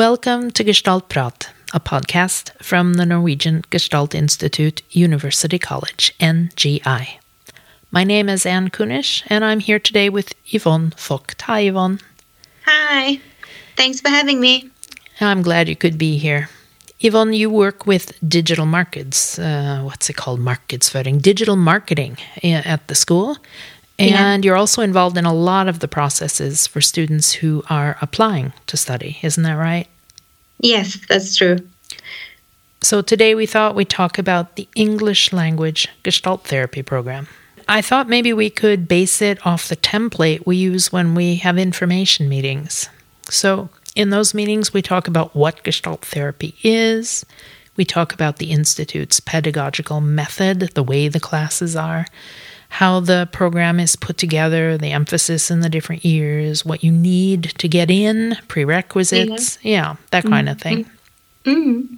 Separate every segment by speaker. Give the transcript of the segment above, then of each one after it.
Speaker 1: Welcome to Gestalt Prat, a podcast from the Norwegian Gestalt Institute, University College, NGI. My name is Anne Kunish, and I'm here today with Yvonne Vogt. Hi, Yvonne.
Speaker 2: Hi. Thanks for having me.
Speaker 1: I'm glad you could be here. Yvonne, you work with digital markets. Uh, what's it called? Marketsføring. Digital marketing at the school. And yeah. you're also involved in a lot of the processes for students who are applying to study. Isn't that right?
Speaker 2: Yes, that's true.
Speaker 1: So today we thought we'd talk about the English language Gestalt therapy program. I thought maybe we could base it off the template we use when we have information meetings. So, in those meetings, we talk about what Gestalt therapy is, we talk about the Institute's pedagogical method, the way the classes are, how the program is put together, the emphasis in the different years, what you need to get in, prerequisites, yeah, yeah that kind mm-hmm. of thing.
Speaker 2: Mm-hmm.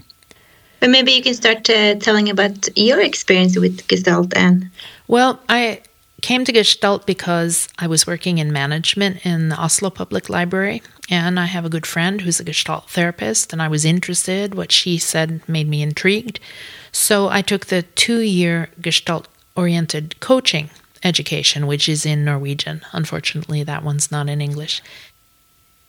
Speaker 2: But maybe you can start uh, telling about your experience with Gestalt, Anne.
Speaker 1: Well, I came to Gestalt because I was working in management in the Oslo Public Library, and I have a good friend who's a Gestalt therapist, and I was interested. What she said made me intrigued. So I took the two year Gestalt oriented coaching education, which is in Norwegian. Unfortunately, that one's not in English.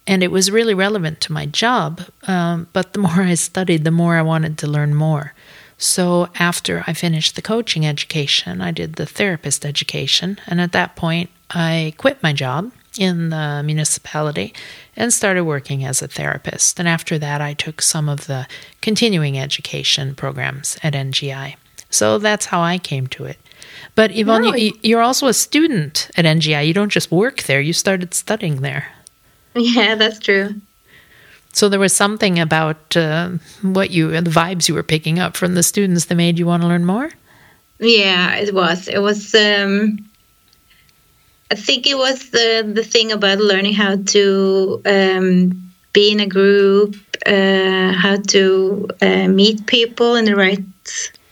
Speaker 1: And it was really relevant to my job, um, but the more I studied, the more I wanted to learn more. So after I finished the coaching education, I did the therapist education. And at that point, I quit my job in the municipality and started working as a therapist. And after that, I took some of the continuing education programs at NGI. So that's how I came to it. But Yvonne, no, you, you're also a student at NGI. You don't just work there, you started studying there.
Speaker 2: Yeah, that's true.
Speaker 1: So there was something about uh, what you, the vibes you were picking up from the students that made you want to learn more?
Speaker 2: Yeah, it was. It was. Um, I think it was the the thing about learning how to um, be in a group, uh, how to uh, meet people in the right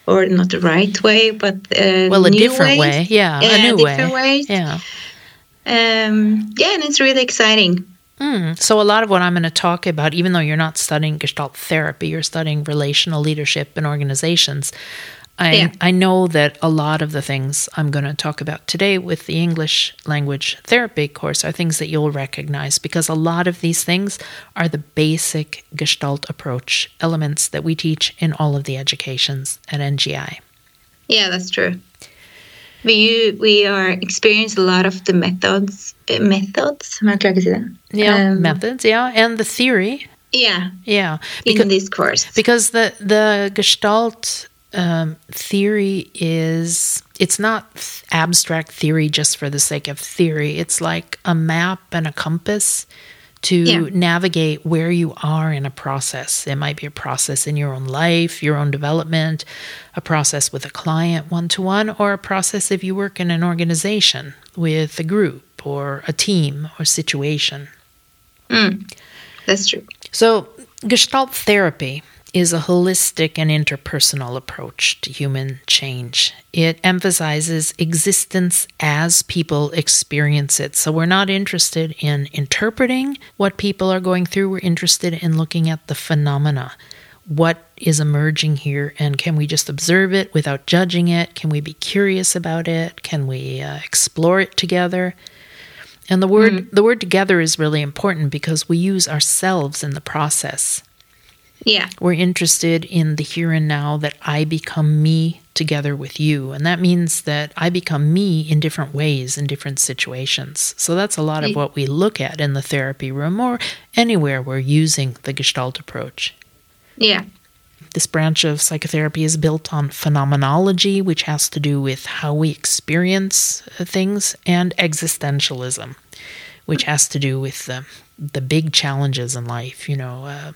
Speaker 2: or not the right way, but uh,
Speaker 1: well, a different way. Yeah,
Speaker 2: yeah,
Speaker 1: a new
Speaker 2: different
Speaker 1: way.
Speaker 2: Ways.
Speaker 1: Yeah.
Speaker 2: Um, yeah, and it's really exciting.
Speaker 1: Mm. So, a lot of what I'm going to talk about, even though you're not studying Gestalt therapy, you're studying relational leadership in organizations. I, yeah. I know that a lot of the things I'm going to talk about today with the English language therapy course are things that you'll recognize because a lot of these things are the basic Gestalt approach elements that we teach in all of the educations at NGI.
Speaker 2: Yeah, that's true. We we are experience a lot of the methods uh, methods.
Speaker 1: Yeah, um, methods. Yeah, and the theory.
Speaker 2: Yeah,
Speaker 1: yeah.
Speaker 2: Because, in this course,
Speaker 1: because the the Gestalt um, theory is it's not abstract theory just for the sake of theory. It's like a map and a compass to yeah. navigate where you are in a process. It might be a process in your own life, your own development, a process with a client one to one, or a process if you work in an organization with a group or a team or situation.
Speaker 2: Mm, that's true.
Speaker 1: So, Gestalt therapy is a holistic and interpersonal approach to human change. It emphasizes existence as people experience it. So we're not interested in interpreting what people are going through, we're interested in looking at the phenomena. What is emerging here, and can we just observe it without judging it? Can we be curious about it? Can we uh, explore it together? And the word mm. the word together is really important because we use ourselves in the process.
Speaker 2: Yeah.
Speaker 1: We're interested in the here and now that I become me together with you. And that means that I become me in different ways in different situations. So that's a lot of what we look at in the therapy room or anywhere we're using the Gestalt approach.
Speaker 2: Yeah.
Speaker 1: This branch of psychotherapy is built on phenomenology, which has to do with how we experience uh, things, and existentialism, which has to do with the, the big challenges in life, you know. Uh,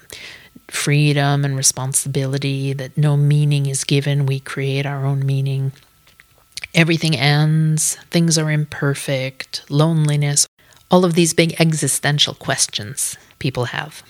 Speaker 1: freedom and responsibility, that no meaning is given, we create our own meaning. Everything ends, things are imperfect, loneliness, all of these big existential questions people have.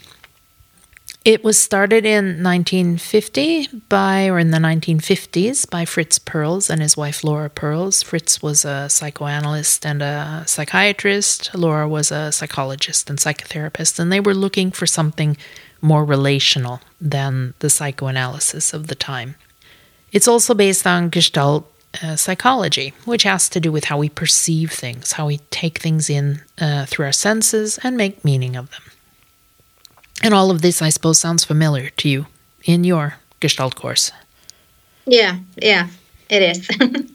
Speaker 1: It was started in 1950 by, or in the 1950s, by Fritz Perls and his wife Laura Perls. Fritz was a psychoanalyst and a psychiatrist. Laura was a psychologist and psychotherapist, and they were looking for something more relational than the psychoanalysis of the time. It's also based on Gestalt uh, psychology, which has to do with how we perceive things, how we take things in uh, through our senses and make meaning of them. And all of this, I suppose, sounds familiar to you in your Gestalt course.
Speaker 2: Yeah, yeah, it is.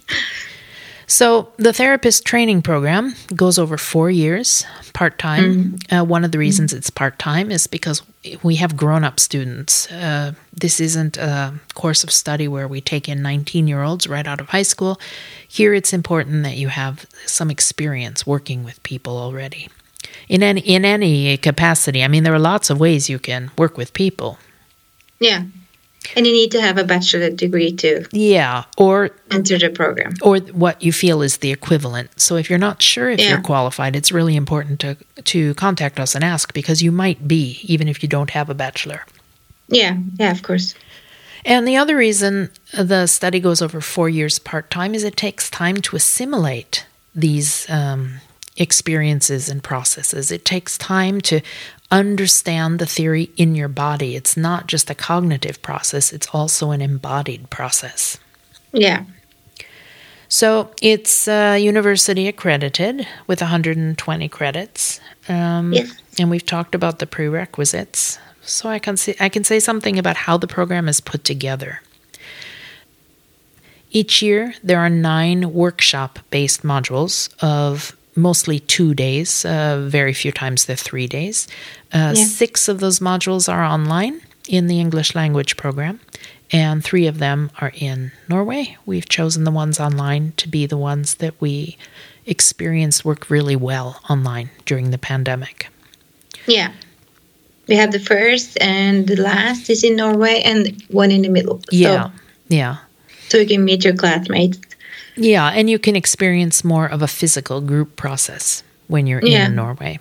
Speaker 1: So, the therapist training program goes over four years, part time. Mm-hmm. Uh, one of the reasons mm-hmm. it's part time is because we have grown up students. Uh, this isn't a course of study where we take in 19 year olds right out of high school. Here, it's important that you have some experience working with people already. In any, in any capacity, I mean, there are lots of ways you can work with people.
Speaker 2: Yeah. And you need to have a bachelor degree to
Speaker 1: yeah, or
Speaker 2: enter the program,
Speaker 1: or what you feel is the equivalent. So if you're not sure if yeah. you're qualified, it's really important to to contact us and ask because you might be even if you don't have a bachelor.
Speaker 2: Yeah, yeah, of course.
Speaker 1: And the other reason the study goes over four years part time is it takes time to assimilate these um, experiences and processes. It takes time to understand the theory in your body. It's not just a cognitive process, it's also an embodied process.
Speaker 2: Yeah.
Speaker 1: So it's uh, university accredited with 120 credits. Um,
Speaker 2: yes.
Speaker 1: And we've talked about the prerequisites. So I can see I can say something about how the program is put together. Each year, there are nine workshop based modules of mostly two days, uh, very few times they're three days. Uh, yeah. Six of those modules are online in the English language program, and three of them are in Norway. We've chosen the ones online to be the ones that we experienced work really well online during the pandemic.
Speaker 2: Yeah. We have the first and the last is in Norway and one in the middle.
Speaker 1: Yeah. So, yeah.
Speaker 2: So you can meet your classmates
Speaker 1: yeah, and you can experience more of a physical group process when you're yeah. in Norway.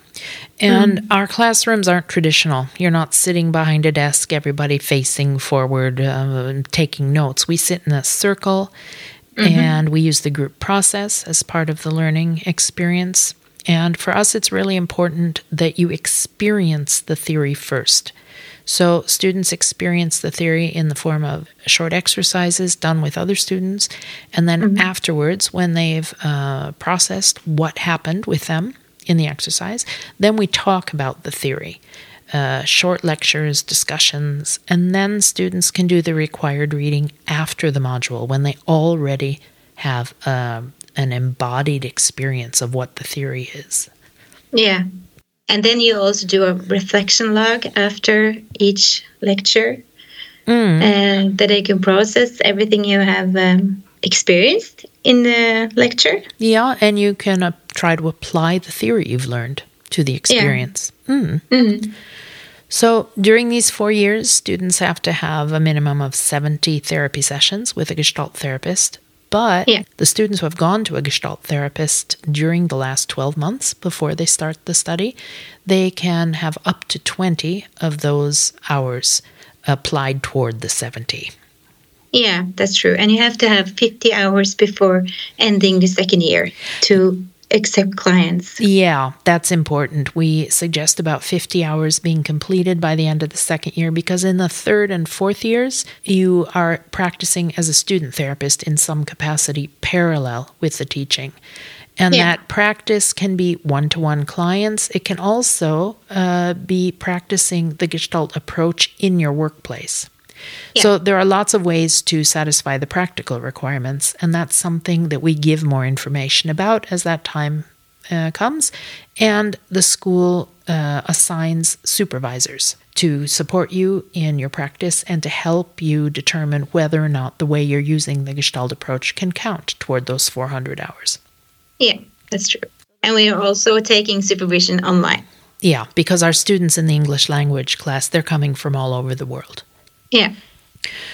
Speaker 1: And mm. our classrooms aren't traditional. You're not sitting behind a desk, everybody facing forward, uh, taking notes. We sit in a circle mm-hmm. and we use the group process as part of the learning experience. And for us, it's really important that you experience the theory first. So, students experience the theory in the form of short exercises done with other students. And then mm-hmm. afterwards, when they've uh, processed what happened with them in the exercise, then we talk about the theory. Uh, short lectures, discussions, and then students can do the required reading after the module when they already have uh, an embodied experience of what the theory is.
Speaker 2: Yeah, and then you also do a reflection log after each lecture, mm. and that they can process everything you have um, experienced in the lecture.
Speaker 1: Yeah, and you can uh, try to apply the theory you've learned to the experience. Yeah. Mm. Mm-hmm. So, during these four years, students have to have a minimum of 70 therapy sessions with a Gestalt therapist but yeah. the students who have gone to a Gestalt therapist during the last 12 months before they start the study, they can have up to 20 of those hours applied toward the 70.
Speaker 2: Yeah, that's true. And you have to have 50 hours before ending the second year to accept clients.
Speaker 1: Yeah, that's important. We suggest about 50 hours being completed by the end of the second year because in the third and fourth years, you are practicing as a student therapist in some capacity parallel with the teaching. And yeah. that practice can be one to one clients. It can also uh, be practicing the Gestalt approach in your workplace. Yeah. So there are lots of ways to satisfy the practical requirements, and that's something that we give more information about as that time uh, comes. And the school uh, assigns supervisors to support you in your practice and to help you determine whether or not the way you're using the Gestalt approach can count toward those 400 hours.
Speaker 2: Yeah, that's true. And we are also taking supervision online.
Speaker 1: Yeah, because our students in the English language class, they're coming from all over the world.
Speaker 2: Yeah.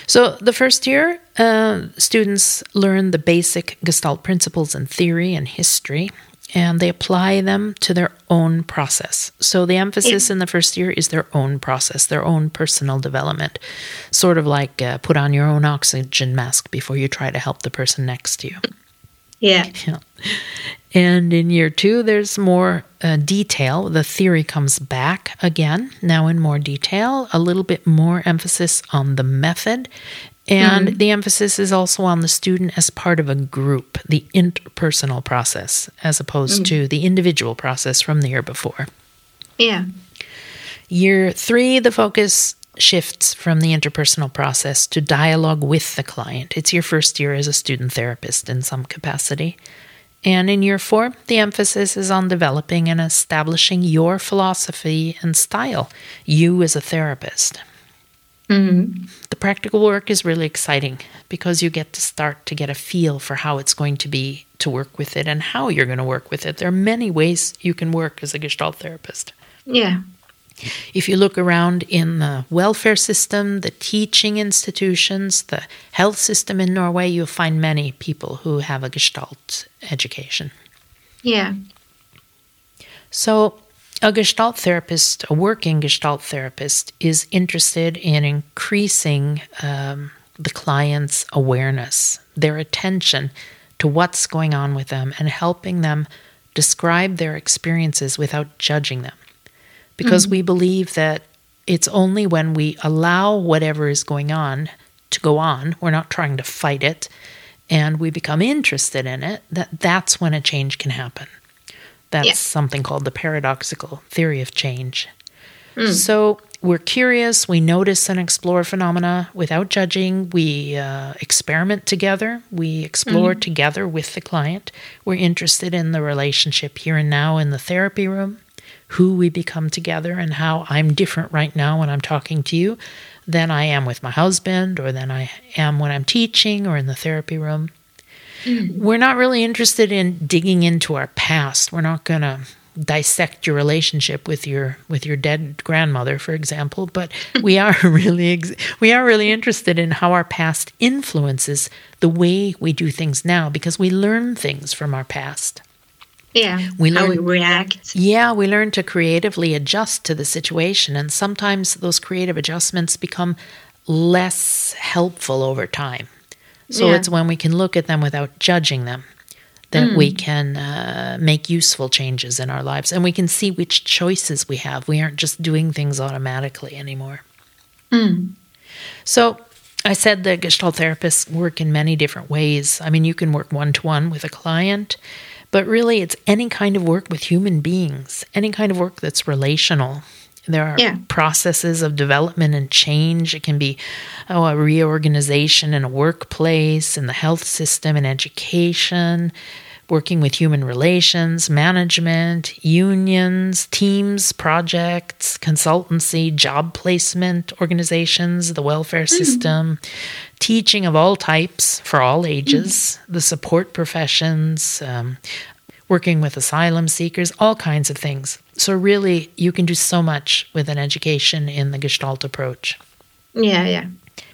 Speaker 1: So, the first year, uh, students learn the basic Gestalt principles and theory and history, and they apply them to their own process. So, the emphasis yeah. in the first year is their own process, their own personal development. Sort of like uh, put on your own oxygen mask before you try to help the person next to you.
Speaker 2: Yeah.
Speaker 1: Yeah. And in year two, there's more uh, detail. The theory comes back again, now in more detail, a little bit more emphasis on the method. And mm-hmm. the emphasis is also on the student as part of a group, the interpersonal process, as opposed mm-hmm. to the individual process from the year before.
Speaker 2: Yeah.
Speaker 1: Year three, the focus shifts from the interpersonal process to dialogue with the client. It's your first year as a student therapist in some capacity. And in year four, the emphasis is on developing and establishing your philosophy and style, you as a therapist.
Speaker 2: Mm-hmm.
Speaker 1: The practical work is really exciting because you get to start to get a feel for how it's going to be to work with it and how you're going to work with it. There are many ways you can work as a Gestalt therapist.
Speaker 2: Yeah.
Speaker 1: If you look around in the welfare system, the teaching institutions, the health system in Norway, you'll find many people who have a Gestalt education.
Speaker 2: Yeah.
Speaker 1: So, a Gestalt therapist, a working Gestalt therapist, is interested in increasing um, the client's awareness, their attention to what's going on with them, and helping them describe their experiences without judging them because mm-hmm. we believe that it's only when we allow whatever is going on to go on, we're not trying to fight it, and we become interested in it, that that's when a change can happen. That's yeah. something called the paradoxical theory of change. Mm. So we're curious, we notice and explore phenomena without judging, we uh, experiment together, we explore mm. together with the client. We're interested in the relationship here and now in the therapy room who we become together and how I'm different right now when I'm talking to you than I am with my husband or than I am when I'm teaching or in the therapy room. Mm. We're not really interested in digging into our past. We're not going to dissect your relationship with your with your dead grandmother for example but we are really ex- we are really interested in how our past influences the way we do things now because we learn things from our past
Speaker 2: yeah. We learn, how we react.
Speaker 1: Yeah, we learn to creatively adjust to the situation. And sometimes those creative adjustments become less helpful over time. So yeah. it's when we can look at them without judging them that mm. we can uh, make useful changes in our lives and we can see which choices we have. We aren't just doing things automatically anymore.
Speaker 2: Mm.
Speaker 1: So I said that Gestalt therapists work in many different ways. I mean, you can work one to one with a client. But really, it's any kind of work with human beings, any kind of work that's relational. There are yeah. processes of development and change. It can be oh, a reorganization in a workplace, in the health system, in education, working with human relations, management, unions, teams, projects, consultancy, job placement organizations, the welfare mm-hmm. system, teaching of all types for all ages, mm-hmm. the support professions, um, working with asylum seekers, all kinds of things. So, really, you can do so much with an education in the Gestalt approach.
Speaker 2: Yeah, yeah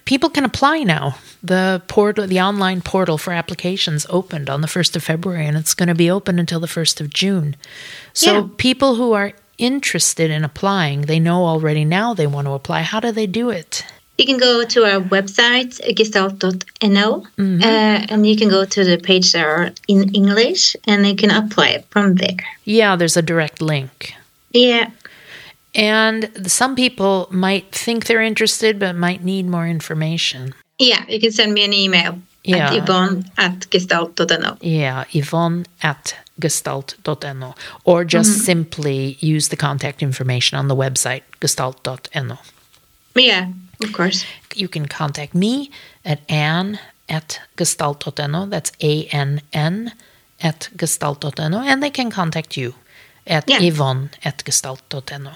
Speaker 1: people can apply now. The portal, the online portal for applications opened on the 1st of February and it's going to be open until the 1st of June. So yeah. people who are interested in applying, they know already now they want to apply. How do they do it?
Speaker 2: You can go to our website, gestalt.no, mm-hmm. uh, and you can go to the page there in English and you can apply from there.
Speaker 1: Yeah, there's a direct link.
Speaker 2: Yeah.
Speaker 1: And some people might think they're interested, but might need more information.
Speaker 2: Yeah, you can send me an email yeah. at yvonne at gestalt.no.
Speaker 1: Yeah, yvonne at gestalt.no. Or just mm-hmm. simply use the contact information on the website, gestalt.no.
Speaker 2: Yeah, of course.
Speaker 1: You can contact me at ann at gestalt.no. That's A N N at gestalt.no. And they can contact you at yeah. yvonne at gestalt.no.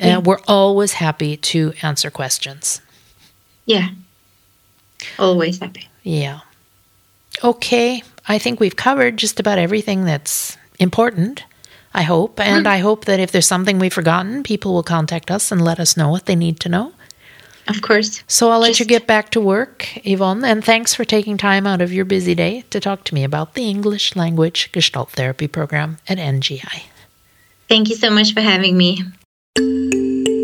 Speaker 1: Yeah. Uh, we're always happy to answer questions.
Speaker 2: Yeah. Always happy.
Speaker 1: Yeah. Okay. I think we've covered just about everything that's important. I hope. And mm. I hope that if there's something we've forgotten, people will contact us and let us know what they need to know.
Speaker 2: Of course.
Speaker 1: So I'll let just... you get back to work, Yvonne. And thanks for taking time out of your busy day to talk to me about the English language Gestalt therapy program at NGI.
Speaker 2: Thank you so much for having me. Música